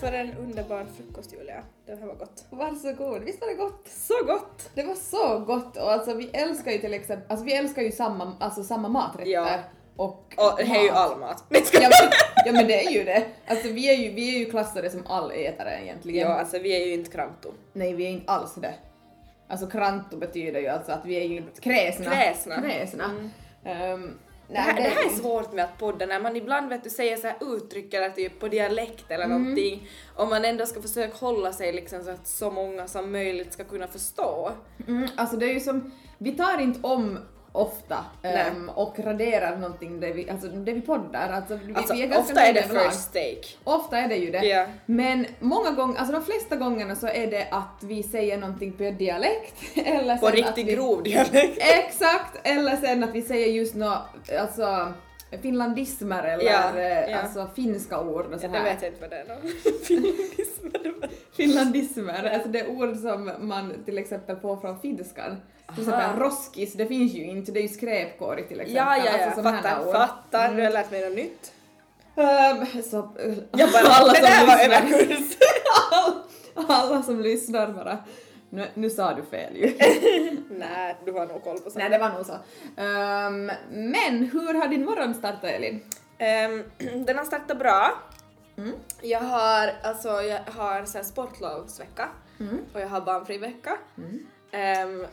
för en underbar frukost Julia. Det här var gott. Varsågod, visst var det gott? Så gott! Det var så gott och alltså vi älskar ju till exempel, alltså vi älskar ju samma, alltså samma maträtter. Ja. Och, Och det är ju all mat. Men Ja men, ja men det är ju det. Alltså vi är ju, vi är ju klassade som allätare egentligen. Ja, alltså vi är ju inte kranto. Nej vi är inte alls det. Alltså kranto betyder ju alltså att vi är ju kräsna. Kräsna. Kräsna. Ehm, Det nej, här, det här är svårt med att podda när man ibland vet du säger så här uttryck eller typ på dialekt eller Mm. någonting och man ändå ska försöka hålla sig liksom så att så många som möjligt ska kunna förstå. Mm, alltså det är ju som, vi tar inte om ofta ehm, och raderar någonting det vi, alltså det vi poddar. Alltså, vi, Alltså vi är ofta är det överlag. first take. Ofta är det ju det. Ja. Men många gånger, alltså de flesta gångerna så är det att vi säger någonting på dialekt eller På riktigt vi, grov dialekt. Exakt! Eller sen att vi säger just nå, alltså finlandismer eller Ja, eh, ja. alltså finska ord och så Ja, det här. vet jag inte vad det är. nå. Finlandism, eller vad? Finlandismer, alltså det är ord som man till exempel får från finskan. Till exempel roskis, det finns ju inte, det är ju skräpkorg till exempel. Ja, ja, ja, alltså här fattar, ord. fattar. Du har lärt mig något nytt. Ehm, så, Jag bara, alla det där var överkurs. alla som lyssnar bara, nu, nu sa du fel ju. Nej, du har nog koll på sånt. Nej, det var nog så. Ehm, men hur har din morgon startat Elin? Ehm, den har startat bra. Mm. Jag har, alltså, jag har så sportlovsvecka Mm. och jag har barnfri vecka. Mm. Ehm,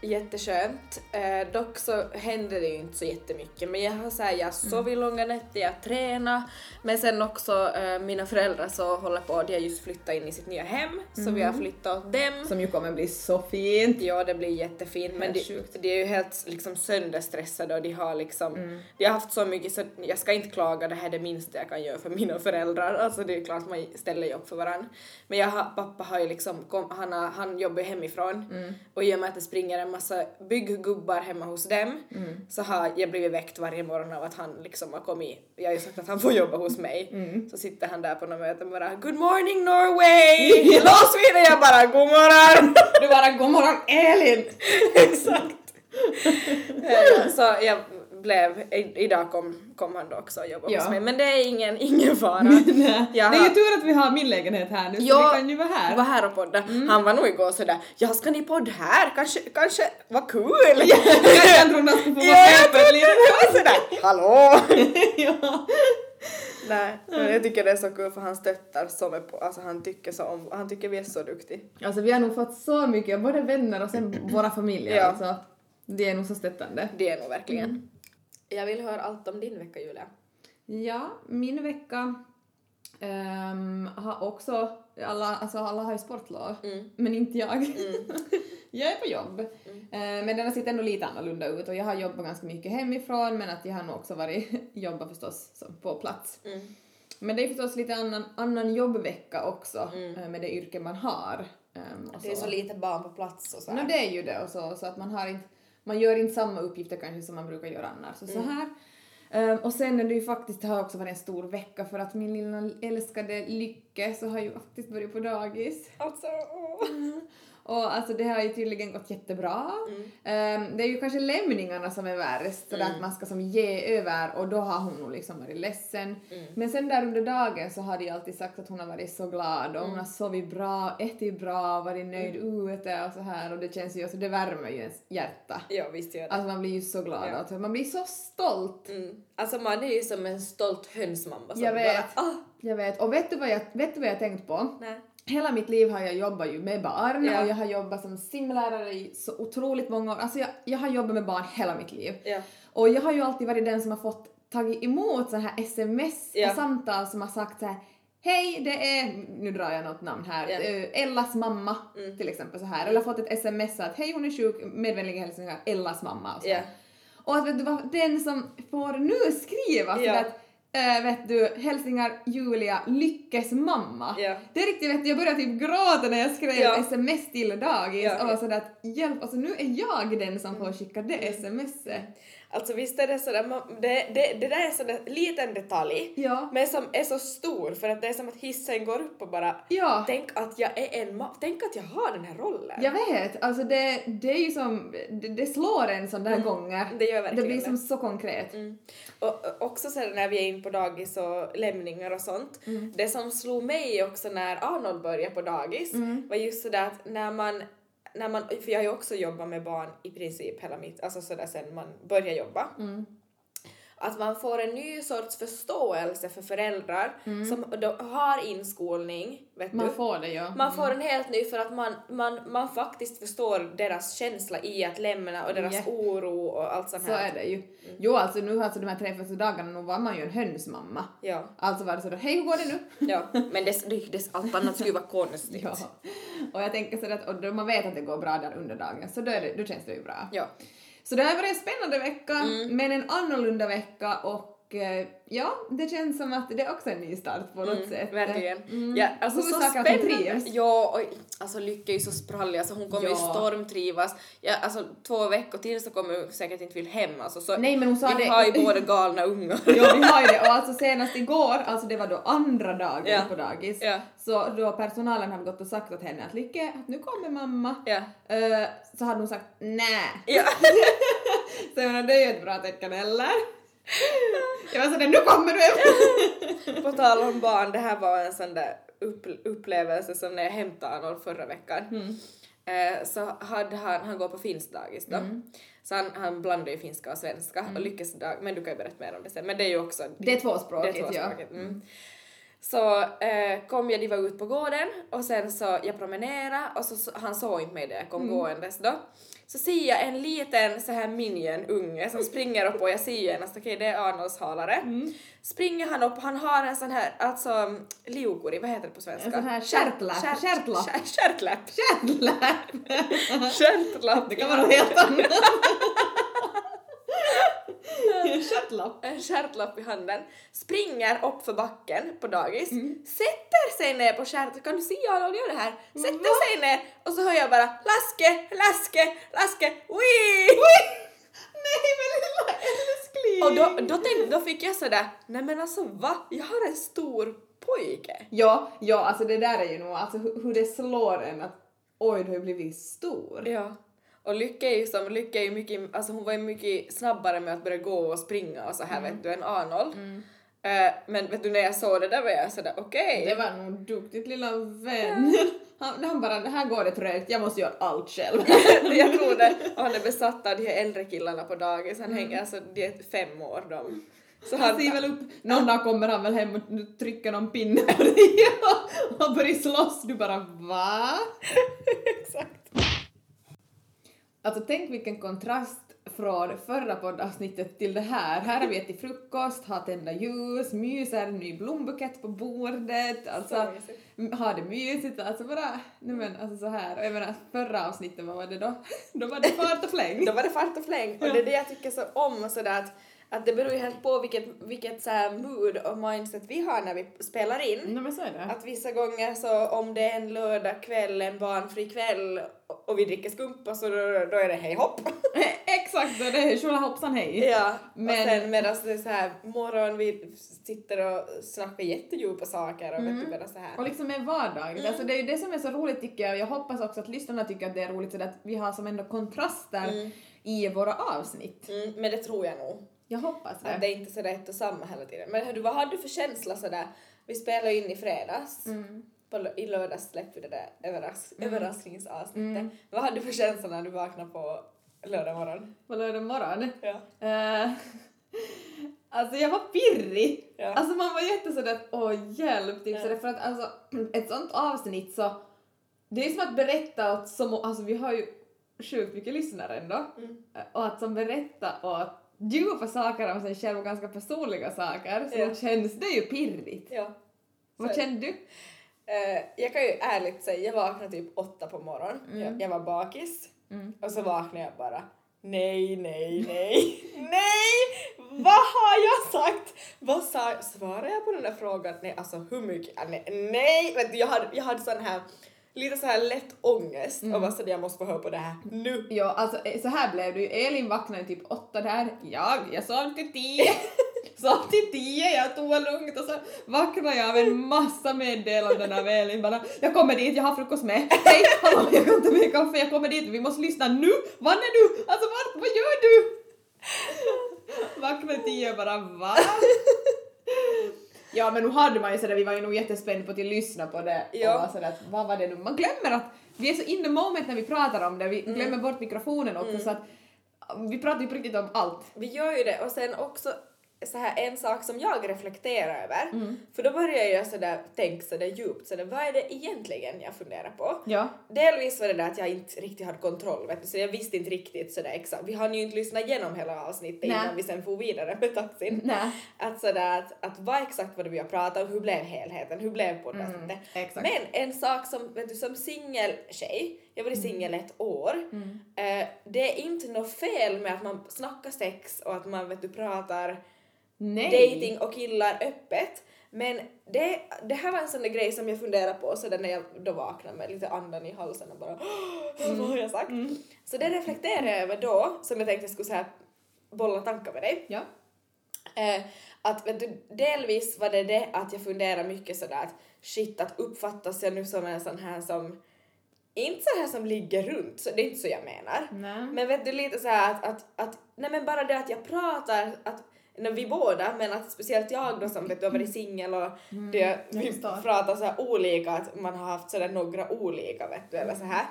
jätteskönt. Eh, dock så händer det ju inte så jättemycket men jag har så här, jag sovit långa nätter, jag tränar men sen också eh, mina föräldrar så håller på, de har just flyttat in i sitt nya hem så vi har flyttat åt dem. Som ju kommer bli så fint. Ja, det blir jättefint men de, de är ju helt liksom sönderstressade och de har liksom, Mm. de har haft så mycket så jag ska inte klaga, det här är det minsta jag kan göra för mina föräldrar. Alltså det är klart man ställer ju upp för varandra. Men jag har, pappa har ju liksom, kom, han, har, han jobbar ju hemifrån Mm. och i och med att det springer en massa bygggubbar hemma hos dem Mm. så har jag blivit väckt varje morgon av att han liksom har kommit, jag har ju sagt att han får jobba hos mig. Mm. Så sitter han där på något möte och bara Good morning Norway! Hello Sweden! Jag bara God morgon! Du bara god morgon Elin! Exakt. Eh, så jag blev, idag kom, kom han då också och jobbade Ja. hos mig men det är ingen, ingen fara. Nej, Jag Det är ju tur att vi har min lägenhet här nu så Ja, vi kan ju vara här. var här och podda. Mm. Han var nog igår sådär, ja ska ni podda här? Kanske, kanske, vad kul! jag trodde han skulle få Ja, vara jag trodde lite. det var sådär, hallå! ja. Nej, men jag tycker det är så kul för han stöttar så mycket alltså han tycker så om, han tycker vi är så duktiga. Alltså vi har nog fått så mycket, både vänner och sen våra familjer Ja. alltså. Det är nog så stöttande. Det är nog verkligen. Mm. Jag vill höra allt om din vecka Julia. Ja, min vecka ehm, har också, alla, alltså alla har ju sportlov, Mm. men inte jag. Mm. jag är på jobb. Eh, men den har sett ändå lite annorlunda ut och jag har jobbat ganska mycket hemifrån men att jag har nog också varit jobbat förstås som på plats. Mm. Men det är förstås lite annan, annan jobbvecka också Mm. eh, med det yrke man har. och Det är så lite barn på plats och så No, här. det är ju det och så, så att man har inte, man gör inte samma uppgifter kanske som man brukar göra annars. Och så Mm. här. Ehm, och sen är det ju faktiskt, det har också varit en stor vecka för att min lilla älskade Lycke så har ju faktiskt börjat på dagis. Alltså, åh. Och alltså det har ju tydligen gått jättebra. Mm. Ehm, det är ju kanske lämningarna som är värst, sådär Mm. att man ska som ge över och då har hon nog liksom varit ledsen. Mm. Men sen där under dagen så har de alltid sagt att hon har varit så glad och hon Mm. har sovit bra, ätit bra, varit nöjd ute och så här och det känns ju, alltså det värmer ju ens hjärta. Ja, visst gör det. Alltså man blir ju så glad Ja. alltså, man blir så stolt. Mm. Alltså man är ju som en stolt hönsmamma som Jag vet. bara ah, Jag vet, och vet du vad jag, vet du vad jag tänkt på? nej. Hela mitt liv har jag jobbat ju med barn Ja. och jag har jobbat som simlärare i så otroligt många år. Alltså jag, jag har jobbat med barn hela mitt liv. Ja. Och jag har ju alltid varit den som har fått tagit emot så här sms Ja. och samtal som har sagt så här Hej, det är, nu drar jag något namn här, eh, Ellas mamma Mm. till exempel så här. Eller fått ett sms att hej hon är sjuk, medvänliga hälsningar, Ellas mamma och så. Ja. Och att vet du den som får nu skriva så Ja. att äh, vet du, hälsningar Julia Lyckes mamma. Ja. Det är riktigt, vet du, jag började typ gråta när jag skrev Ja. sms till dagis Ja. och var sådär att hjälp, alltså nu är jag den som får skicka det smset. Alltså visst är det sådär, man- det, det, det där är en sån där liten detalj, Ja. men som är så stor för att det är som att hissen går upp och bara Ja. Tänk att jag är en ma- tänk att jag har den här rollen. Jag vet, alltså det, det är ju som, det, det slår en sån där gånger. Mm. Det gör Det verkligen blir det. som så konkret. Mm. Och och också så här när vi är in på dagis och lämningar och sånt. Mm. Det som slog mig också när Arnold började på dagis Mm. var just sådär att när man, när man, för jag har ju också jobbat med barn i princip hela mitt, alltså sådär sen man började jobba. Mm. Att man får en ny sorts förståelse för föräldrar som då har inskolning, vet Mm. Man du. får det ja. Man får en helt ny för att man, man, man faktiskt förstår deras känsla i att lämna och deras Ja. oro och allt sånt Så här. är det ju. Jo alltså nu alltså de här tre första dagarna nu var man ju en hönsmamma. Ja. Alltså var det sådär, hej hur går det nu? Ja, men det, det, det, allt annat skulle vara konstigt. Ja. Och jag tänker sådär att och då man vet att det går bra där under dagen så då, är det, då känns det ju bra. Ja. Så det har varit en spännande vecka Mm. men en annorlunda vecka och eh, ja, det känns som att det är också en ny start på något sätt. Mm, verkligen. Mm. Ja, alltså så spännande. Ja, och alltså Lycka är ju så sprallig, alltså hon kommer ju Ja. stormtrivas. Ja, alltså två veckor till så kommer hon säkert inte vilja hem alltså. Så Nej men hon sa vi det... har ju båda galna ungar. Ja, vi har ju det. Och alltså senast igår, alltså det var då andra dagen Ja. på dagis, Ja. så då personalen hade gått och sagt åt henne att Lykke, att nu kommer mamma. Ja. Eh, så hade hon sagt nej. Ja. Så jag menar, det är ju ett bra tecken, eller? Jag var sådär, nu kommer du! På tal om barn, det här var en sån där upp, upplevelse som när jag hämtade Arnold förra veckan. Mm. Eh, så hade han, han går på finskt dagis då. Mm. Så han, han blandar ju finska och svenska och lyckas dag, men du kan ju berätta mer om det sen. Men det är ju också Det är tvåspråkigt, det är ja. tvåspråkigt, mm. Så eh, kom jag, de var ut på gården och sen så jag promenerade och så, han såg inte mig där jag kom Mm. gåendes då. Så ser jag en liten så här minion unge som springer upp och jag ser genast okej det är Arnolds halare. Mm. Springer han upp, han har en sån här, alltså liukuri, vad heter det på svenska? En sån här stjärtlapp, Stjärt- stjärtlapp. stjärt- Stjärtlapp. Stjärtlapp. Det kan vara något helt annat. Stjärtlapp. en stjärtlapp i handen, springer upp för backen på dagis, Mm. sätter sig ner på stjärten, kan du se Arnold göra det här? Sätter Va? sig ner och så hör jag bara Laske, Laske, Laske, wii! Nej men lilla älskling! Och då, då, tänkte, då fick jag sådär, nej men alltså va? Jag har en stor pojke. Ja, ja alltså det där är ju nog alltså hur, hur det slår en att oj du har blivit stor. Ja. Och Lycka är ju som, Lycka är ju mycket, alltså hon var ju mycket snabbare med att börja gå och springa och så här vet du än Arnold. Eh, men vet du när jag såg det där var jag sådär okej. Det var nog duktigt lilla vän. Han, han bara, det här går det trögt, jag måste göra allt själv. jag tror det. Och han är besatt av de här äldre killarna på dagis. Han hänger, alltså de är fem år de. Så Han han, ser väl upp, någon dag kommer han väl hem och trycker någon pinne på dig och börjar slåss. Du bara va? exakt. Alltså tänk vilken kontrast från förra poddavsnittet till det här. Här har vi ätit frukost, har tända ljus, myser, ny blombukett på bordet, alltså har det mysigt, alltså bara, nej men alltså så här. Och jag menar förra avsnittet, vad var det då? Då var det fart och fläng. Då var det fart och fläng. Och det är det jag tycker så om sådär att, att det beror ju helt på vilket, vilket så här mood och mindset vi har när vi spelar in. Nej men så är det. Att vissa gånger så om det är en lördag kväll, en barnfri kväll och- vi dricker skumpa så då, då är det hej hopp. Exakt, det är tjola hoppsan hej. Ja, Men- och sen medan det är så här morgon vi sitter och snackar jättedjupa saker och vet du bara så här. Och liksom är vardagligt. Alltså det är ju det som är så roligt tycker jag och jag hoppas också att lyssnarna tycker att det är roligt så att vi har som ändå kontraster Mm. i våra avsnitt. Mm, men det tror jag nog. Jag hoppas Att det. det är inte sådär ett och samma hela tiden. Men du, vad hade du för känsla sådär? Vi spelade in i fredags. Mm. På, I lördags släppte vi det där överras- överraskningsavsnittet. Mm. Vad hade du för känsla när du vaknade på lördag morgon? På lördag morgon. Ja. Eh, alltså jag var pirrig. Ja. Alltså man var jätte sådär åh hjälp typ Ja. sådär för att alltså ett sånt avsnitt så det är som att berätta åt som, alltså vi har ju sjukt mycket lyssnare ändå Mm. och att som berätta åt djupa saker om sig själv och ganska personliga saker så Ja. känns det ju pirrigt. ja. Vad kände du? Eh, jag kan ju ärligt säga, jag vaknade typ åtta på morgonen. Mm. Jag, jag var bakis. Mm. Och så vaknade jag bara. Nej, nej, nej, nej! Vad har jag sagt? vad sa, svarade jag på den där frågan? Nej, alltså hur mycket? Nej, nej jag hade, jag hade sån här, lite så här lätt ångest och var sådär jag måste få höra på det här nu. Ja, alltså eh, så här blev det ju. Elin vaknade typ åtta där. Jag, jag sov till tio. sov till tio, jag tog det lugnt och så vaknade jag av en massa meddelanden av Elin bara jag kommer dit, jag har frukost med. Hej, hallå, jag kan ta med kaffe, jag kommer dit, vi måste lyssna nu. Var är du? Alltså vart, vad gör du? vaknade tio och bara va? Ja men nu hade man ju sådär, vi var ju nog jättespända på att lyssna på det. Ja. och var sådär att vad var det nu, man glömmer att vi är så in the moment när vi pratar om det, vi glömmer bort mikrofonen också så att vi pratar ju på riktigt om allt. Vi gör ju det. Och sen också så här en sak som jag reflekterar över, för då börjar jag sådär tänka sådär djupt, sådär, vad är det egentligen jag funderar på? Ja. Delvis var det där att jag inte riktigt hade kontroll, vet du, så jag visste inte riktigt sådär exakt. Vi hann ju inte lyssna igenom hela avsnittet Nej. innan vi sen for vidare med taxin. Nej. Att sådär att, att vad exakt var det vi har pratat om, hur blev helheten, hur blev poddavsnittet? Mm. Men en sak som, vet du, som singeltjej, jag varit Mm. singel ett år, eh, det är inte något fel med att man snackar sex och att man vet du pratar Nej. dating och killar öppet. Men det, det här var en sån där grej som jag funderade på så där när jag då vaknade med lite andan i halsen och bara vad har jag sagt? Så det reflekterade jag över då som jag tänkte jag skulle så här bolla tankar med dig. Ja. Eh, att vet du, delvis var det det att jag funderade mycket sådär att shit att uppfattas jag nu som en sån här som inte så här som ligger runt, så det är inte så jag menar. Nej. Men vet du lite så här att, att, att nej men bara det att jag pratar, att vi båda, men att speciellt jag då som vet du har varit singel och det, jag vi pratar så här olika, att man har haft sådär några olika vet du eller så här.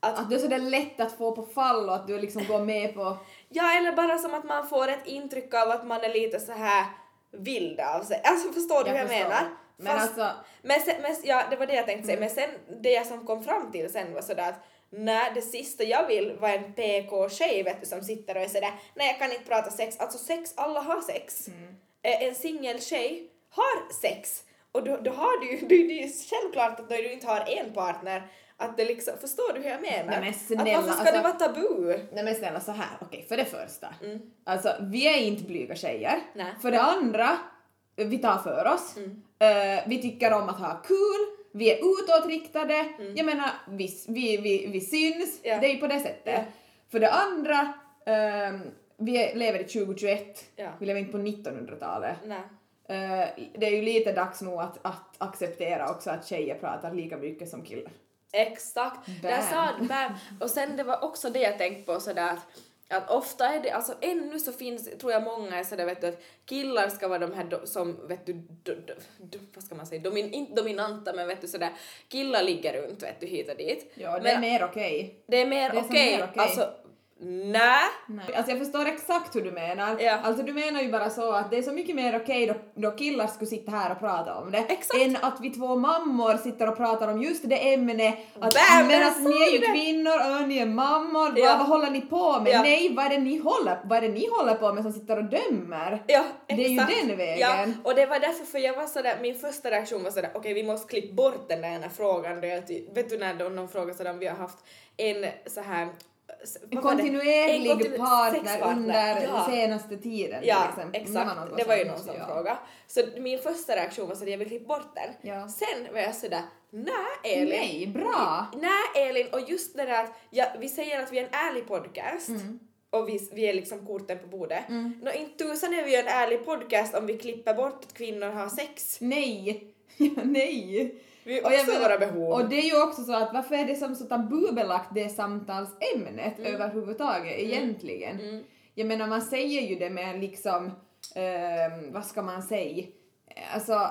Att, Att du är sådär lätt att få på fall och att du liksom går med på... ja eller bara som att man får ett intryck av att man är lite så här vild av sig. Alltså förstår du Jag hur jag förstår. menar? Men Fast- alltså, Men, sen, men ja, det var det jag tänkte säga. Men sen det jag som kom fram till sen var sådär att nej, det sista jag vill var en PK-tjej vet du som sitter och är sådär nej jag kan inte prata sex. Alltså sex, alla har sex. Eh, En singel tjej har sex. Och då, då har du ju, det är ju självklart att när du inte har en partner att det liksom, förstår du hur jag menar? Nej, men att snälla, varför ska det alltså- vara tabu? nej men snälla så här, okej för det första. Mm. Alltså vi är inte blyga tjejer. Nej. För det andra, vi tar för oss. Mm. Eh, vi tycker om att ha kul. Vi är utåtriktade. Jag menar, vi, vi, vi, vi syns. Mm. Ja. Det är ju på det sättet. Ja. För det andra, ehm, vi lever i 2021. Ja. Vi lever inte på 1900-talet. Nej. Eh, det är ju lite dags nu att, att acceptera också att tjejer pratar lika mycket som killar. Exakt. Bam. Där sa bam. Och sen det var också det jag tänkte på sådär att att ofta är det, alltså ännu så finns, tror jag många är sådär vet du att killar ska vara de här do, som, vet du, do, do, vad ska man säga, Domin, inte dominanta men vet du sådär, killar ligger runt vet du hit och dit. Ja, det Men är mer okej. det är mer det är som okej, mer okej. alltså nej. Nej. Alltså jag förstår exakt hur du menar. Ja. Alltså du menar ju bara så att det är så mycket mer okej då, då killar skulle sitta här och prata om det Exakt. än att vi två mammor sitter och pratar om just det ämnet. Att, Bam, men att ni är ju kvinnor och ni är mammor, Ja. vad, vad håller ni på med? Ja. Nej, vad är, det ni håller, vad är ni håller på med som sitter och dömer? Ja, Det är ju exakt. den vägen. Ja, och det var därför för jag var sådär, min första reaktion var sådär, okej vi måste klippa bort den där ena frågan, jag, vet du när någon frågar sådär om vi har haft en så här En det? kontinuerlig En kontinu- partner under ja. senaste tiden Ja, till exempel. exakt. något Det var ju någon som ja. frågade. Så min första reaktion var så att jag vill klippa bort den. Ja. Sen var jag sådär, nej Elin. Nej, bra! Nej Elin, och just det där att ja, vi säger att vi är en ärlig podcast Mm. och vi, vi är liksom korten på bordet. Nå inte tusan är vi en ärlig podcast om vi klipper bort att kvinnor har sex. Nej! Ja, nej! Vi Och har jag också menar- våra behov. Och det är ju också så att varför är det som så tabubelagt det samtalsämnet Mm. överhuvudtaget egentligen? Jag menar man säger ju det med liksom, ehm, vad ska man säga, alltså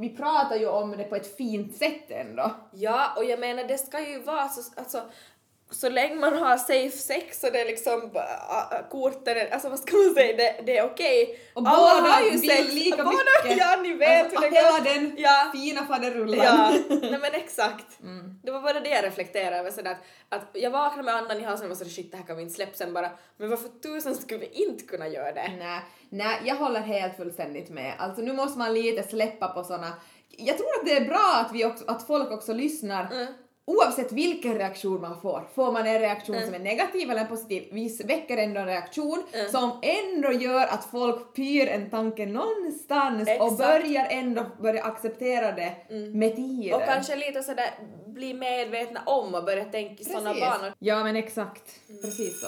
vi pratar ju om det på ett fint sätt ändå. Ja, och jag menar det ska ju vara så, alltså, så länge man har safe sex och det är liksom äh, korten, är- alltså vad ska man säga, det, det är okej. Och Alla båda har ju sex. lika båda, mycket. Ja, ni vet alltså, hur det hela går. den Ja. fina faderullan. Ja, nej men exakt. Mm. Det var bara det jag reflekterade över sådär att, att jag vaknade med andan i halsen och var sådär shit det här kan vi inte släppa sen bara men varför tusan skulle vi inte kunna göra det? Nej, nej, jag håller helt fullständigt med. Alltså nu måste man lite släppa på såna. Jag tror att det är bra att, vi också, att folk också lyssnar Mm. Oavsett vilken reaktion man får, får man en reaktion Mm. som är negativ eller en positiv, vi väcker ändå en reaktion Mm. som ändå gör att folk pyr en tanke någonstans och Exakt. börjar ändå börja acceptera det med tiden. Mm. Och kanske lite sådär bli medvetna om och börja tänka i sådana banor. Ja men exakt, Mm. precis så.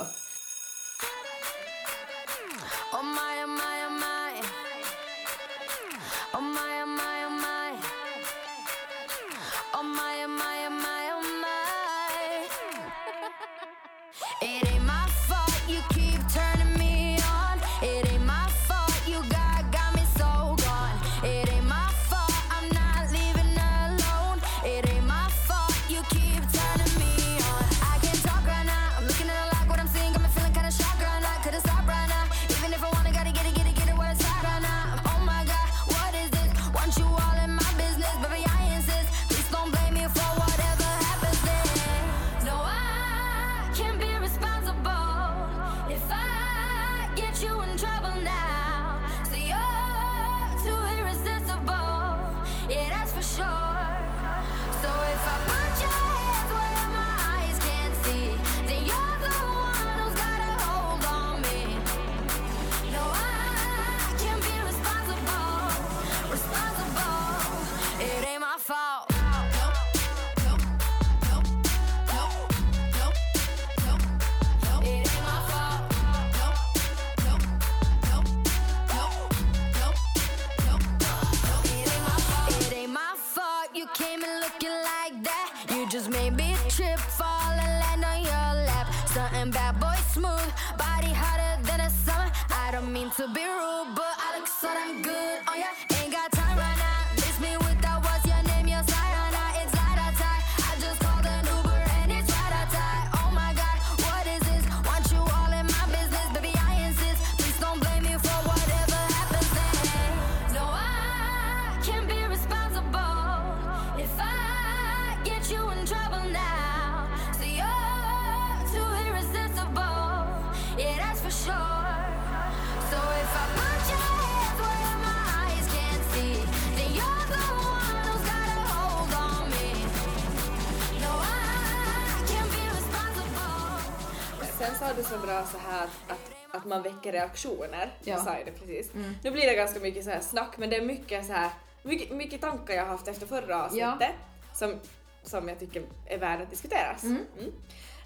Sen sa du så bra så här att, att, man väcker reaktioner. Ja. Sa ju det precis. Nu blir det ganska mycket så här snack men det är mycket så här mycket, mycket tankar jag har haft efter förra avsnittet som, som jag tycker är värda att diskuteras. Mm.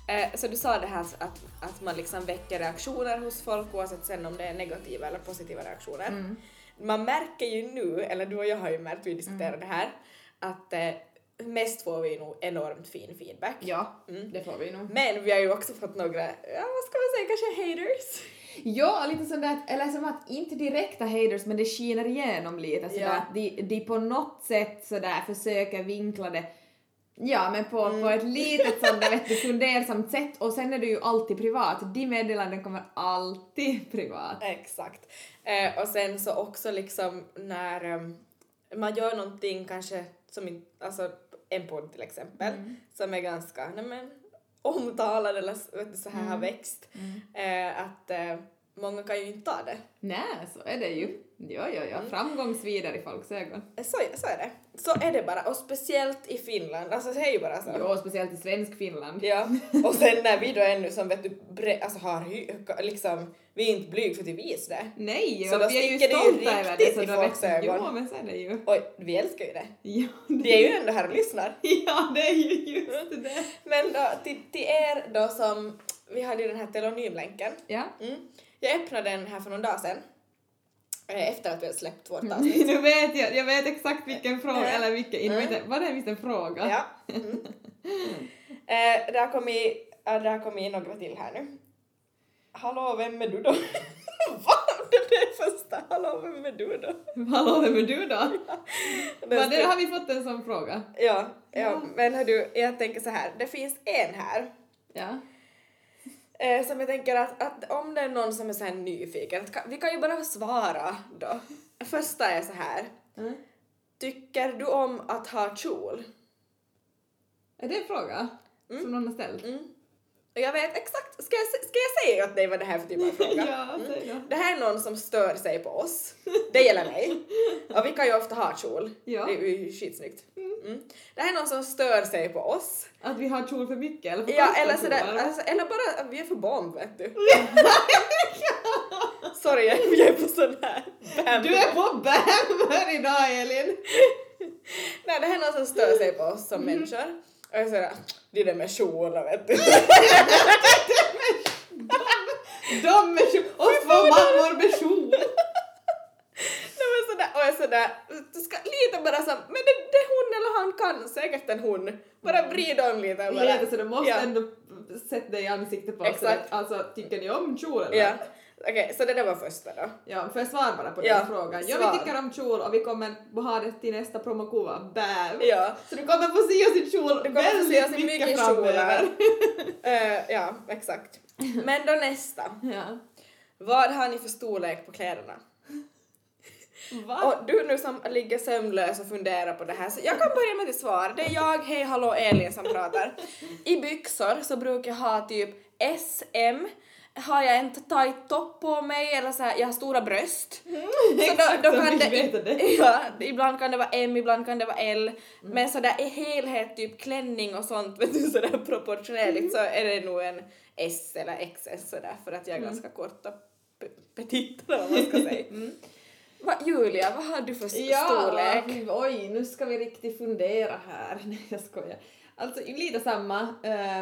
Eh, så du sa det här att, att man liksom väcker reaktioner hos folk oavsett sen om det är negativa eller positiva reaktioner. Man märker ju nu, eller du och jag har ju märkt, vi diskuterade det här, att eh, mest får vi nog enormt fin feedback. Ja, det får vi nog. Men vi har ju också fått några, ja vad ska man säga, kanske haters? Ja, lite sådär, eller som att inte direkta haters men det skiner igenom lite sådär Ja. att de, de på något sätt sådär försöker vinkla det Ja, men på, Mm. på ett litet sånt där vet du, fundersamt sätt och sen är det ju alltid privat. De meddelanden kommer alltid privat. Exakt. Eh, och sen så också liksom när ehm, man gör någonting kanske som in, alltså en podd till exempel som är ganska nej men, omtalad eller så här har växt. Eh, att eh, många kan ju inte ta det. Nej, så är det ju. Ja, ja, ja. Framgångsvidare i folks ögon. Eh, Så, så är det. Så är det bara och speciellt i Finland, alltså det är ju bara så. Jo, speciellt i svensk Finland. Ja, och sen när vi då ännu som vet du bre- alltså har liksom, vi är inte blyg för att visa det. Nej, Så och då vi är ju sticker det ju stolta över det. riktigt Så i då folks vet ögon. Jo, men så är det ju. Oj, vi älskar ju det. Ja, Vi är ju ändå här och lyssnar. ja, det är ju just det. Men då, till, till er då som, vi hade ju den här telonymlänken. Ja. Mm. Jag öppnade den här för någon dag sedan. eh, Efter att vi hade släppt vårt avsnitt. Nu vet jag, jag vet exakt vilken fråga, Mm. eller vilken, Mm. var det visst en fråga? Ja. Mm. Eh, det har kommit, ja, det har kommit några till här nu. Hallå, vem är du då? Vad? Det är första. Hallå, vem är du då? Hallå, vem är du då? Det Vad, det har vi fått en sån fråga. Ja, ja. Ja. men hör du, jag tänker så här. Det finns en här Ja. Eh, som jag tänker att, att om det är någon som är så här nyfiken, att, vi kan ju bara svara då. Första är så här. Mm. Tycker du om att ha kjol? Är det en fråga som någon har ställt? Mm. Och jag vet exakt, ska jag, ska jag säga åt dig vad det här är för typ av fråga? ja, säg då. Det här är någon som stör sig på oss. Det gäller mig. Och vi kan ju ofta ha kjol. Ja. Det är ju skitsnyggt. Mm. Mm. Det här är någon som stör sig på oss. Att vi har kjol för mycket eller för Ja, eller sådär, alltså, eller bara att vi är för barn vet du. Sorry, jag är på sån här bam. Du är på bammer idag Elin! Nej, det här är någon som stör sig på oss som människor. Och jag säger det är det med kjolar vet du. De med kjol, oss två mammor med kjol! Nej men sådär, och jag sådär, du ska lite bara så, men det, han kan, säkert en hon. Bara vrid om lite bara. Lite så du måste Ja. ändå sätta dig i ansiktet på oss. Exakt. Alltså, tycker ni om kjol eller? Ja, okej, så det där var första då. Ja, får jag svara bara på Ja, den frågan? Ja, svar. vi tycker om kjol och vi kommer ha det till nästa promokuva. Bam! Ja. Så du kommer få se oss i kjol Du kommer få se oss i väldigt mycket framöver. Eh, ja, exakt. Men då nästa. Ja. Vad har ni för storlek på kläderna? Va? Och du nu som ligger sömnlös och funderar på det här, så jag kan börja med ett svar. Det är jag, hej hallå Elin som pratar. I byxor så brukar jag ha typ SM, har jag en tight topp på mig eller så här, jag har stora bröst. Så Exakt då, då kan det. Ja, ibland kan det vara M, ibland kan det vara L. Men sådär i helhet, typ klänning och sånt, vet du, sådär proportionerligt så är det nog en S eller XS sådär för att jag är ganska kort och pe- petit eller vad man ska säga. Va, Julia, vad har du för st- storlek? oj, nu ska vi riktigt fundera här. Nej, jag skojar. Alltså lite samma.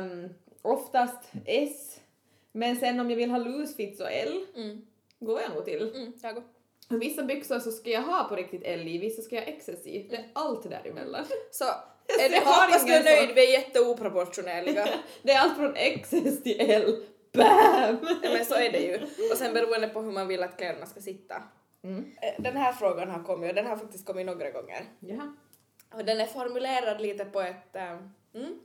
Um, oftast S. Men sen om jag vill ha loose fit så L Mm, går jag nog till. mm, jag går. Vissa byxor så ska jag ha på riktigt L i, vissa ska jag ha XS i. Det är allt däremellan. Så, är har hoppas du är nöjd, vi är jätteoproportionerliga. Det är allt från XS till L. Bam! Ja, men så är det ju. Och sen beroende på hur man vill att kläderna ska sitta. Mm. Eh, Den här frågan har kommit och den har faktiskt kommit några gånger. Jaha. Och den är formulerad lite på ett... eh, mm,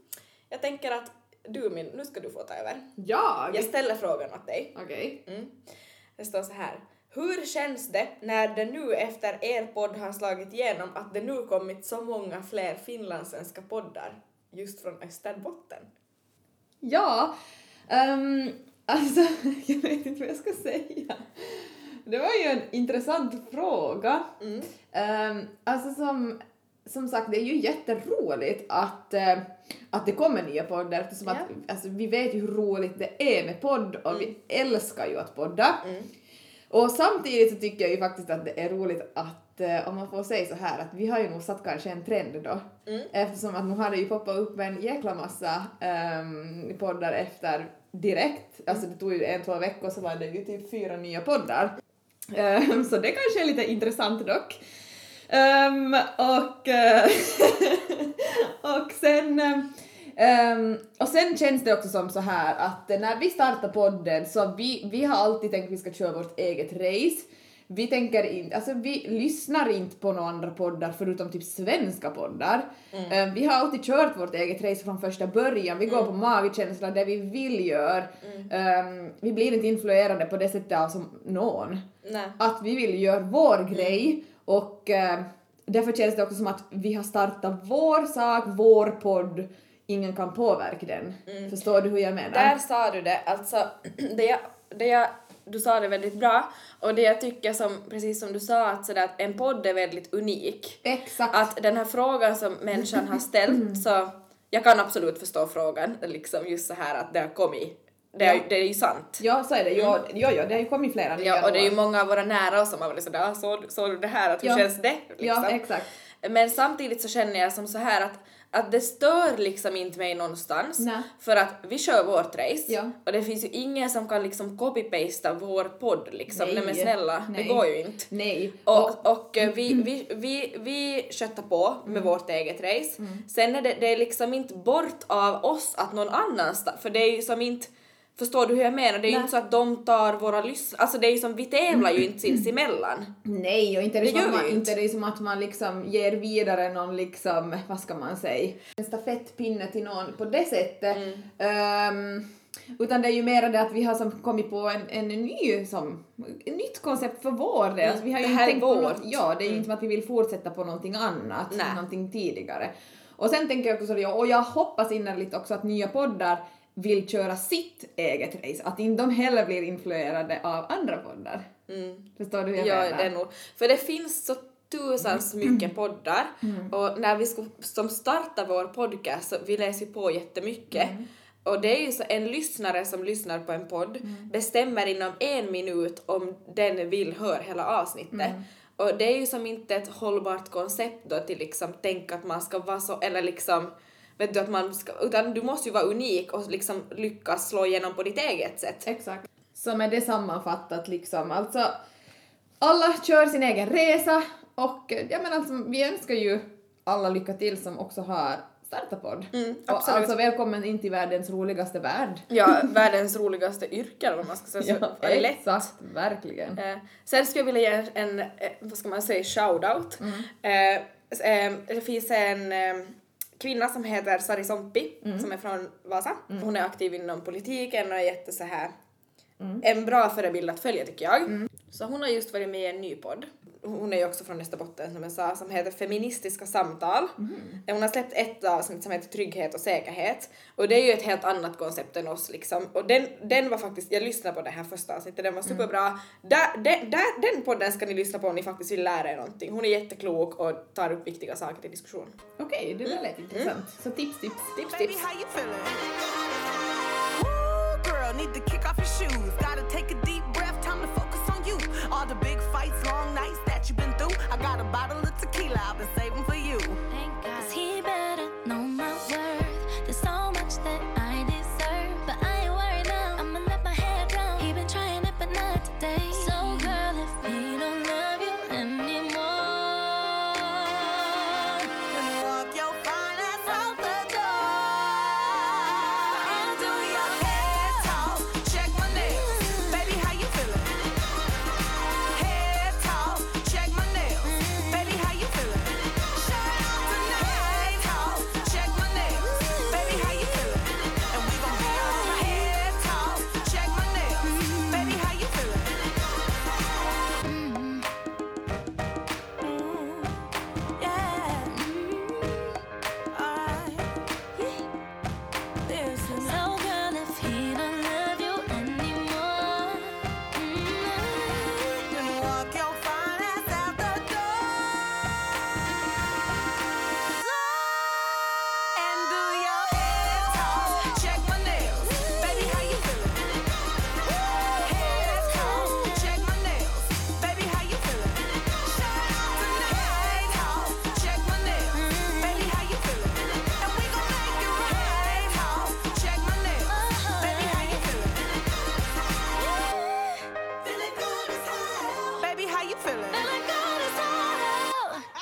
jag tänker att du min, nu ska du få ta över. Jag? Jag ställer frågan åt dig. Okej. Mm. Det står så här. Hur känns det när det nu efter er podd har slagit igenom att det nu kommit så många fler finlandssvenska poddar just från Österbotten? Ja, ehm, alltså jag vet inte vad jag ska säga. Det var ju en intressant fråga. Mm. Ehm, alltså som, som sagt, det är ju jätteroligt att, eh, att det kommer nya poddar eftersom att Ja. alltså, vi vet ju hur roligt det är med podd och vi älskar ju att podda. Mm. Och samtidigt så tycker jag ju faktiskt att det är roligt att, eh, om man får säga så här, att vi har ju nog satt kanske en trend då. Mm. Eftersom att nu har det ju poppat upp en jäkla massa um, poddar efter direkt. Alltså det tog ju en, två veckor så var det ju typ fyra nya poddar. Um, så det kanske är lite intressant dock. Um, och, eh, och sen Um, och sen känns det också som så här att när vi startar podden så vi, vi har alltid tänkt att vi ska köra vårt eget race. Vi tänker inte, alltså vi lyssnar inte på några andra poddar förutom typ svenska poddar. Ehm, vi har alltid kört vårt eget race från första början. Vi går på magkänsla, det vi vill göra. Ehm, vi blir inte influerade på det sättet av som någon Nej. att vi vill göra vår grej och eh, därför känns det också som att vi har startat vår sak, vår podd, ingen kan påverka den. Förstår du hur jag menar? Där sa du det, alltså det jag, det jag, du sa det väldigt bra och det jag tycker som, precis som du sa, att, sådär, att en podd är väldigt unik. Exakt. Att den här frågan som människan har ställt så, jag kan absolut förstå frågan, liksom just så här att det har kommit, det är, Ja. det är ju sant. Ja, så är det. Ja, ja, ja, det har ju kommit flera nya Ja, och det är ju många av våra nära som har varit sådär, "Ah, såg så du det här, att hur Ja. känns det? Liksom. Ja, exakt. Men samtidigt så känner jag som så här att, att det stör liksom inte mig någonstans. Nej. För att vi kör vårt race Ja. och det finns ju ingen som kan liksom copy-pasta vår podd liksom. Nej, Nej. men snälla, Nej. det går ju inte. Nej. Och, och eh, vi, vi, vi, vi köttar på med Mm. vårt eget race. Sen är det, det är liksom inte bort av oss att någon annanstans, för det är ju som inte Förstår du hur jag menar? Det är ju inte så att de tar våra lyssnare, alltså det är ju som vi tävlar ju inte sinsemellan. Nej, och inte är det, Det som man, inte är det som att man liksom ger vidare någon liksom, vad ska man säga, en stafettpinne till någon på det sättet. Mm. Ehm, utan det är ju mer det att vi har som kommit på en, en ny som, ett nytt koncept för vår del. Alltså, vi har ju Det inte här är tänkt på vårt. något, ja, det är ju inte som att vi vill fortsätta på någonting annat, Nej. någonting tidigare. Och sen tänker jag också och jag hoppas innerligt också att nya poddar vill köra sitt eget race, att inte de heller blir influerade av andra poddar. Mm. Förstår du hur jag Ja, menar? det är nog. För det finns så tusans mycket poddar och när vi ska, som startar vår podcast så vi läser ju på jättemycket. Och det är ju så en lyssnare som lyssnar på en podd bestämmer inom en minut om den vill höra hela avsnittet. Och det är ju som inte ett hållbart koncept då till liksom tänka att man ska vara så, eller liksom vet du att man ska, utan du måste ju vara unik och liksom lyckas slå igenom på ditt eget sätt. Exakt. Så med det sammanfattat liksom, alltså alla kör sin egen resa och ja men alltså vi önskar ju alla lycka till som också har startat podd. Mm, och alltså välkommen in till världens roligaste värld. Ja, världens roligaste yrke eller vad man ska säga. Så det lätt. exakt, verkligen. Eh, sen skulle jag vilja ge en, eh, vad ska man säga, shout-out. Eh, eh, det finns en eh, kvinna som heter Sari Sompi som är från Vasa. Hon är aktiv inom politiken och är jätte så här en bra förebild att följa tycker jag. Så hon har just varit med i en ny podd. Hon är ju också från Österbotten som jag sa, som heter Feministiska samtal. Hon har släppt ett avsnitt som heter Trygghet och säkerhet. Och det är ju ett helt annat koncept än oss liksom. Och den, den var faktiskt, jag lyssnade på det här första avsnittet, den var superbra. Där, där, där, den podden ska ni lyssna på om ni faktiskt vill lära er någonting. Hon är jätteklok och tar upp viktiga saker till diskussion. Okej, det där lät intressant. Så tips, tips. Tips, Baby, tips. how All the big fights, long nights that you've been through. I got a bottle of tequila I've been saving for you.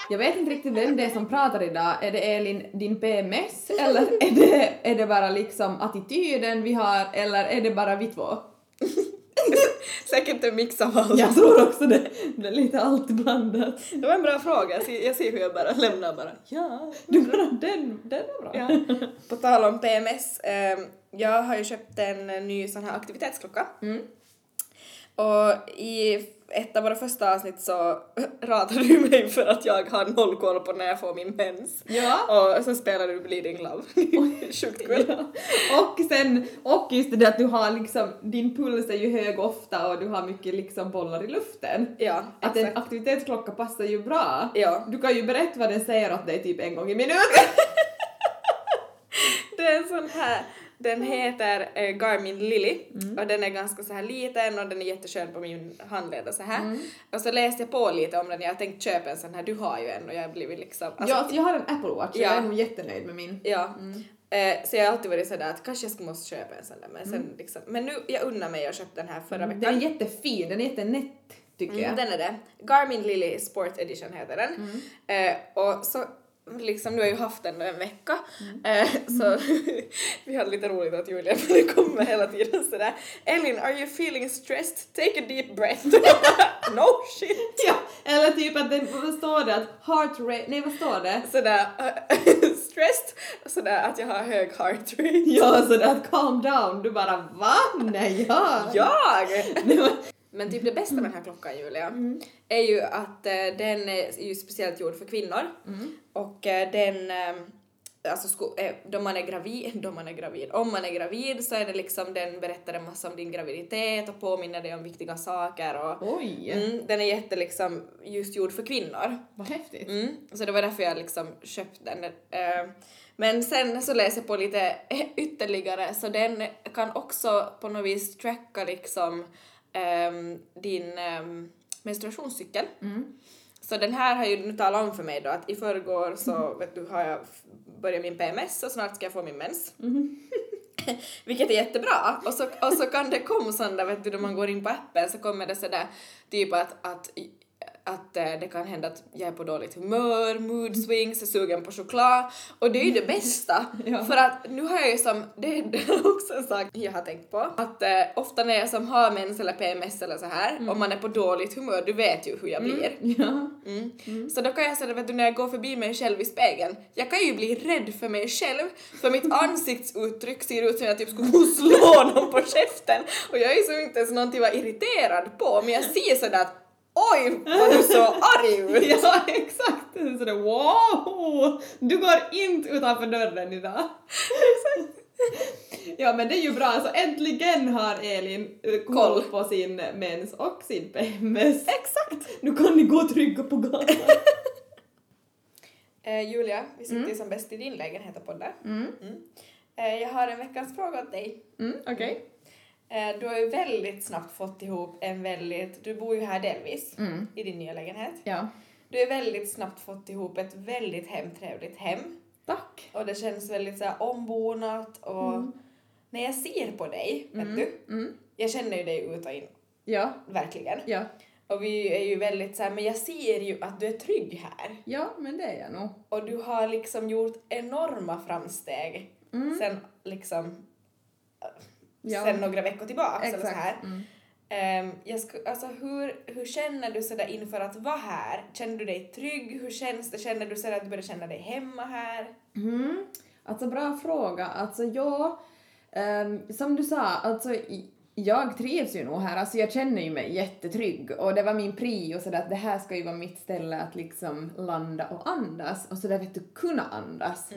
Jag vet inte riktigt vem det är som pratar idag. Är det Elin, din PMS? Eller är det, är det bara liksom attityden vi har? Eller är det bara vi två? Säkert en mix av allt. Jag tror också det. Det är lite allt blandat. Det var en bra fråga, jag ser, jag ser hur jag bara lämnar bara. Ja. Du bara, den, den var bra. Ja. På tal om PMS, eh, jag har ju köpt en ny sån här aktivitetsklocka. Mm. Och i ett av våra första avsnitt så ratade du mig för att jag har noll koll på när jag får min mens. Ja. Och så spelade du Bleeding Love. Sjukt kul. Ja. Och sen, och just det att du har liksom, din puls är ju hög ofta och du har mycket liksom bollar i luften. Ja, Att en exakt. aktivitetsklocka passar ju bra. Ja. Du kan ju berätta vad den säger åt dig typ en gång i minuten. Det är en sån här, den heter eh, Garmin Lily Mm. och den är ganska så här liten och den är jätteskön på min handled och så här. Mm. Och så läste jag på lite om den, jag tänkte köpa en sån här, du har ju en och jag har blivit liksom... alltså- ja, jag har en Apple Watch och Ja. jag är nog jättenöjd med min. Ja. Eh, så jag har alltid varit sådär att kanske jag skulle måste köpa en sån där men sen liksom, men nu, jag unnar mig och köpte den här förra Den är veckan. jättefin, den är jättenätt tycker Mm, jag. den är det. Garmin Lily Sport Edition heter den. Mm. Eh, och så liksom, nu har ju haft den en vecka, Mm. eh, så vi hade lite roligt att Julia det kommer hela tiden sådär Elin, are you feeling stressed? Take a deep breath. No shit. Ja, eller typ att det, vad står det? Att heart rate, nej vad står det? Sådär stressed, sådär att jag har hög heart rate. Ja, så det att calm down, du bara va? Nej, jag? Jag! Men typ det bästa med den här klockan Julia Mm. är ju att eh, den är ju speciellt gjord för kvinnor Mm. Och eh, den, eh, alltså eh, då man är gravid, då man är gravid, om man är gravid så är det liksom den berättar en massa om din graviditet och påminner dig om viktiga saker och Oj, mm, den är jätte liksom just gjord för kvinnor. vad häftigt. Mm, så det var därför jag liksom köpt den. Men sen så läser jag på lite ytterligare så den kan också på något vis tracka liksom ehm, din ehm, menstruationscykel. Så den här har ju nu talat om för mig då att i förrgår så vet du, har jag börjat min PMS och snart ska jag få min mens. Vilket är jättebra. Och så, och så kan det komma där, vet du, då man går in på appen så kommer det sådär typ att, att, att eh, det kan hända att jag är på dåligt humör, mood swings, är sugen på choklad. Och det är ju det bästa. Ja. För att nu har jag ju som, det är också en sak jag har tänkt på, att eh, ofta när jag som har mens eller PMS eller så här, om man är på dåligt humör, du vet ju hur jag blir. Ja. Mm. Så då kan jag säga, vet du, när jag går förbi mig själv i spegeln, jag kan ju bli rädd för mig själv, för mitt ansiktsuttryck ser ut som jag typ skulle slå någon på käften. Och jag är ju så inte ens någonting att vara irriterad på, men jag ser sådär att oj vad du så arg ut. Ja, exakt! Sådär wow! Du går inte utanför dörren idag. Ja men det är ju bra, alltså äntligen har Elin eh, koll på sin mens och sin PMS. Exakt! Nu kan ni gå trygga på gatan. Eh, Julia, vi sitter ju som bäst i din lägenhet och poddar. Mm. Eh, jag har en veckans fråga åt dig. Mm, okej. Eh, du har ju väldigt snabbt fått ihop en väldigt, du bor ju här delvis Mm. i din nya lägenhet. Ja. Du har väldigt snabbt fått ihop ett väldigt hemtrevligt hem. Tack. Och det känns väldigt så här ombonat och när jag ser på dig, vet du, Mm. jag känner ju dig ut och in, Ja. verkligen. Ja. Och vi är ju väldigt så här, men jag ser ju att du är trygg här. Ja, men det är jag nog. Och du har liksom gjort enorma framsteg sen liksom Ja. sen några veckor tillbaka eller så Exakt. här. Mm. Ehm, jag sku, alltså hur, hur känner du sådär inför att vara här? Känner du dig trygg? Hur känns det? Känner du sådär att du börjar känna dig hemma här? Mm. Alltså bra fråga. Alltså ja, ehm, som du sa, alltså jag trivs ju nog här, alltså jag känner ju mig jättetrygg och det var min prio så att det här ska ju vara mitt ställe att liksom landa och andas och så där vet du kunna andas.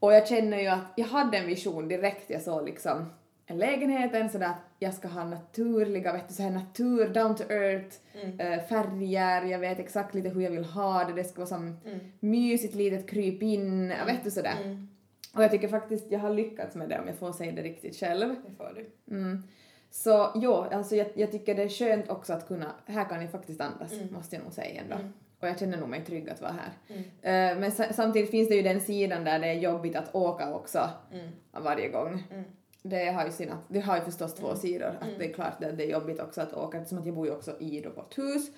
Och jag känner ju att jag hade en vision direkt jag såg liksom lägenheten sådär att jag ska ha naturliga, vet du, så här natur, down to earth, eh, färger, jag vet exakt lite hur jag vill ha det, det ska vara som mysigt litet kryp in, vet du sådär. Och jag tycker faktiskt jag har lyckats med det om jag får säga det riktigt själv. Det får du. Mm. Så jo, alltså jag, jag tycker det är skönt också att kunna, här kan jag faktiskt andas, måste jag nog säga ändå. Och jag känner nog mig trygg att vara här. Eh, men sa, samtidigt finns det ju den sidan där det är jobbigt att åka också varje gång. Det har ju sina, det har ju förstås två sidor, att det är klart att det är jobbigt också att åka eftersom att jag bor ju också i då vårt hus.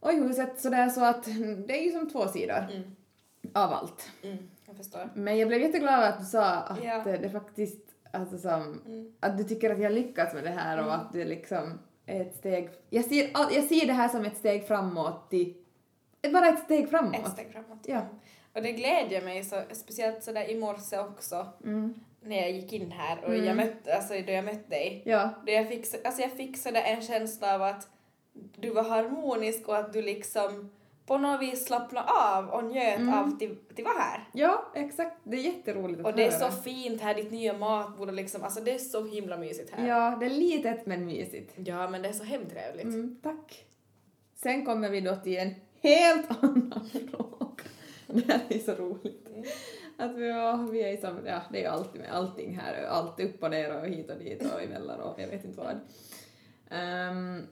Och i huset sådär så att det är ju som två sidor av allt. Mm, jag förstår. Men jag blev jätteglad att du sa att Ja. det faktiskt, alltså som, att du tycker att jag lyckats med det här och att det liksom är ett steg, jag ser, jag ser det här som ett steg framåt i, bara ett steg framåt. Ett steg framåt. Ja. Och det glädjer mig så, speciellt sådär i morse också Mm. När jag gick in här och jag mötte, alltså då jag mötte dig. Ja. Då jag så- alltså jag sådär en känsla av att du var harmonisk och att du liksom på något vis slappnade av och njöt Mm. av att till, till vara här. ja, exakt. Det är jätteroligt att Och det är höra. så fint här, ditt nya matbord och liksom, alltså det är så himla mysigt här. Ja, det är litet men mysigt. Ja, men det är så hemtrevligt. Mm, tack. Sen kommer vi då till en helt annan fråga. Det här är så roligt. Att vi, ja, vi är som, ja det är ju alltid med allting här, allt upp och ner och hit och dit och emellan och jag vet inte vad. Ehm,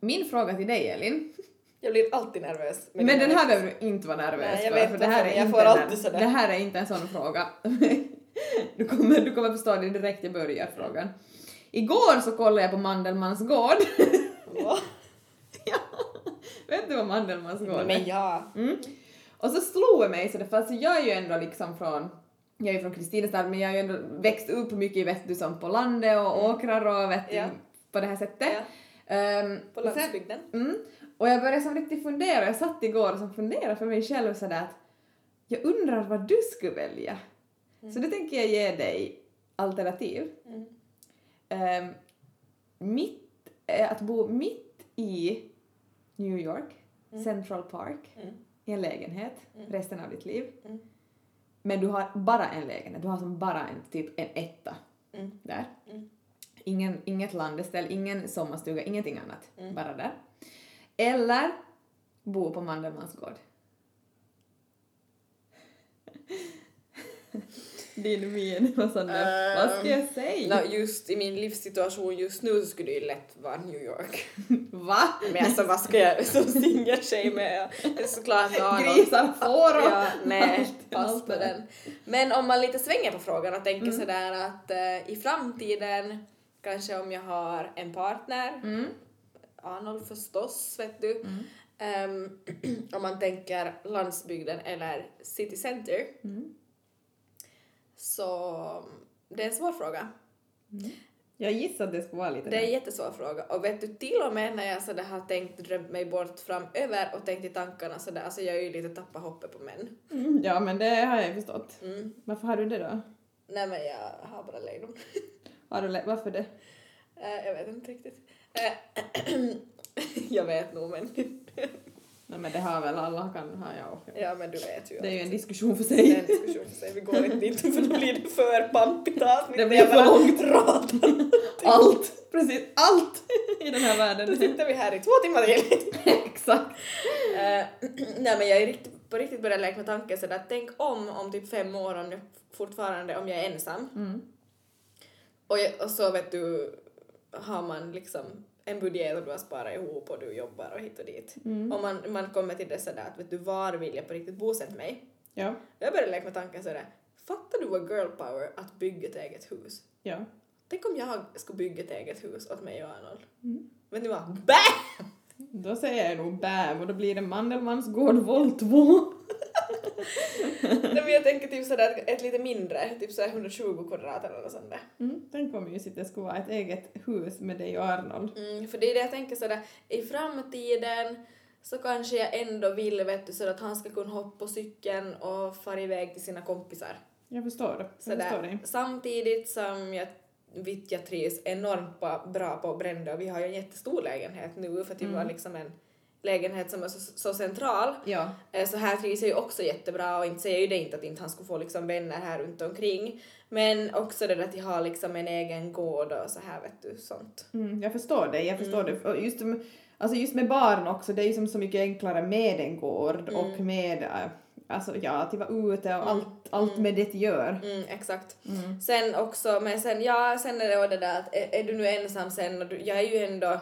min fråga till dig Elin, Jag blir alltid nervös. men den här behöver du inte vara nervös Nej, jag för, vet för det här är Jag inte får en- alltid sådär. Det här är inte en sån fråga. du, kommer, du kommer förstå det direkt jag börjar frågan. Igår så kollade jag på Mandelmans gård. Va? ja. Vet du vad Mandelmans gård är? Men ja. Mm. Och så slog det mig så det, för alltså jag är ju ändå liksom från jag är från Kristinestad men jag har ju ändå växt upp mycket vet du som på landet och åkrar och vet du, Ja. på det här sättet. Ja. Ehm, På och sen- landsbygden. Mm. Och jag började som riktigt fundera, jag satt igår och som funderade för mig själv sådär att jag undrar vad du skulle välja. Så det tänker jag ge dig alternativ. Mm. Ehm, mitt, eh, att bo mitt i New York, Central Park, Mm. I en lägenhet Mm. resten av ditt liv. Mm. men du har bara en lägenhet, du har som bara en, typ en etta Mm. där. Mm. Ingen, inget landeställ, ingen sommarstuga, ingenting annat, Mm. bara där. Eller bo på Mandelmans gård. Din min var sån där, vad ska jag säga? Nå, just i min livssituation just nu så skulle det ju lätt vara New York. Va? Men alltså vad ska jag som singeltjej med? Det är såklart. Grisar, får och Ja, nej, pass på den. Men om man lite svänger på frågan och tänker sådär att eh, i framtiden, kanske om jag har en partner, Mm. Arnold förstås, vet du. Ehm, om man tänker landsbygden eller city center. Mm. Så det är en svår fråga. Jag gissar att det skulle vara lite Det är en jättesvår fråga. Och vet du, till och med när jag sådär har tänkt drömt mig bort framöver och tänkt i tankarna sådär, alltså jag är ju lite tappat hoppet på män. Mm, Ja, men det har jag ju förstått. Mm. Varför har du det då? Nej men jag har bara lejon. Har du lä- varför det? Eh, jag vet inte riktigt. Eh, jag vet nog men... Nej men det har väl alla kan ha jag också. ja men du vet ju. Det är ju en diskussion för det är en sig. diskussion för sig. Vi går inte dit för då blir det för pampigt avsnitt. Det blir för långt. pratar. Allt! Precis allt i den här världen. Då sitter vi här i två timmar till. Exakt. Eh, nej men jag är riktigt, på riktigt börjat leka med tanken sådär att tänk om om typ fem år om jag fortfarande om jag är ensam Mm. och, jag, och så vet du har man liksom en budget och du har sparat ihop och du jobbar och hit och dit. Mm. Och man, man kommer till det sådär att vet du var vill jag på riktigt bosätta mig? Ja. Jag började leka med tanken sådär fattar du vad girl power att bygga ett eget hus? Ja. Tänk om jag skulle bygga ett eget hus åt mig och Arnold. Mm. Men du var BAM! Då säger jag nog bam och då blir det Mandelmans gård vol 2. Nej, men jag tänker typ sådär ett, lite mindre, typ sådär 120 kvadrat eller något sånt där. Mm. Tänk vad mysigt det skulle vara ett eget hus med dig och Arnold. Mm, för det är det jag tänker sådär, i framtiden så kanske jag ändå vill vet du, så att han ska kunna hoppa på cykeln och fara iväg till sina kompisar. Jag förstår. Jag förstår Sådär. dig. Samtidigt som jag vet jag trivs enormt bra på Brände och vi har ju en jättestor lägenhet nu för att det var liksom en lägenhet som är så, så central. Ja. Eh, Så här trivs jag ju också jättebra och inte säger ju det inte att inte han skulle få liksom vänner här runt omkring. Men också det där att jag har liksom en egen gård och så här vet du sånt. Mm, jag förstår dig, jag förstår Mm. det. Och just, alltså just med barn också, det är ju som så mycket enklare med en gård Mm. och med äh, alltså ja, att vara ute och allt, allt med det gör. Mm, exakt. Mm. Sen också, men sen ja, sen är det också det där att är, är du nu ensam sen och du, jag är ju ändå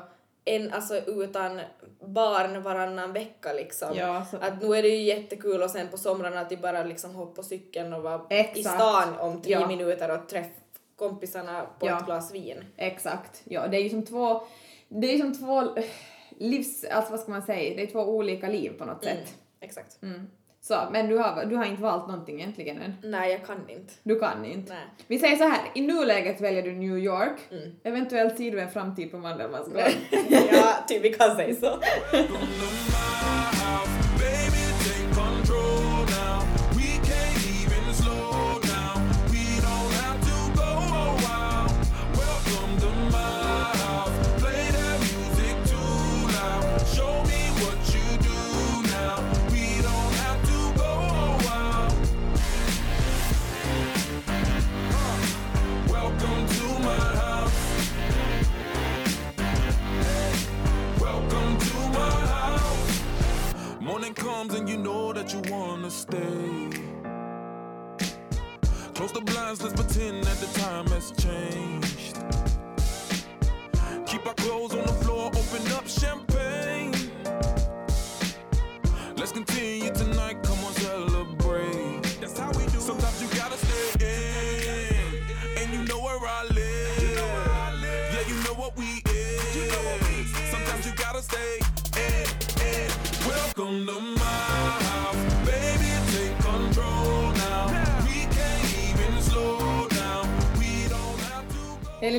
en, alltså utan barn varannan vecka liksom. Ja, så, Att nu är det ju jättekul och sen på somrarna att de bara liksom hoppa på cykeln och vara i Exakt. stan om tre Ja. minuter och träffa kompisarna på Ja. ett glas vin. exakt. Ja, det är ju som två, det är ju som två livs, alltså vad ska man säga, det är två olika liv på något Mm, sätt. exakt. Mm. Så, men du har, du har inte valt någonting egentligen än. Nej, jag kan inte. Du kan inte. Nej. Vi säger så här, i nuläget väljer du New York, Mm. eventuellt ser du en framtid på Mandelmans gård. ja, typ vi kan säga så.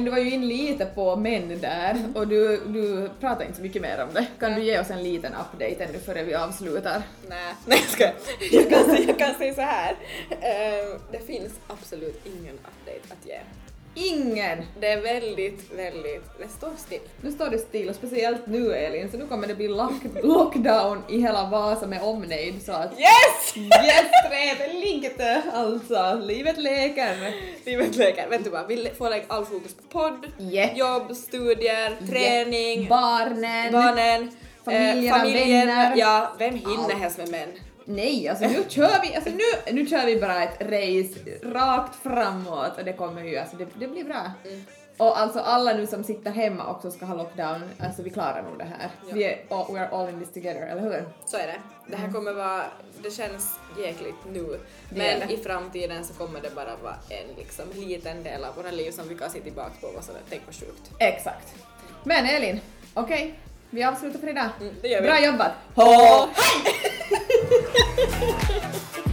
du var ju in lite på män där och du, du pratar inte så mycket mer om det. Kan du ge oss en liten update ännu före vi avslutar? Nej, nej jag skojar. Jag kan säga, jag kan säga så här. Eh, det finns absolut ingen update att ge. Ingen! Det är väldigt, väldigt, det står still. Nu står det still och speciellt nu Elin, så nu kommer det bli lock lockdown i hela Vasa med omnejd så att Yes! yes, trevligt alltså, livet leker. Livet leker. Du vad, vi får lägga all fokus på podd, Yeah. jobb, studier, träning, Barnen. barnen, eh, familjen. vänner. Ja, vem hinner Allt. helst med män? Nej, alltså nu kör vi, alltså nu, nu kör vi bara ett race rakt framåt och det kommer ju, alltså det, det blir bra. Mm. Och alltså alla nu som sitter hemma också ska ha lockdown, alltså vi klarar nog det här. Ja. Vi är, all, we are all in this together, eller hur? Så är det. Det här kommer vara, det känns jäkligt nu. Mm. Men det. i framtiden så kommer det bara vara en liksom liten del av våra liv som vi kan se tillbaka på och sådär, tänk vad sjukt. Exakt. Men Elin, okej, vi avslutar för idag. Mm, det gör vi. Bra jobbat! Hå!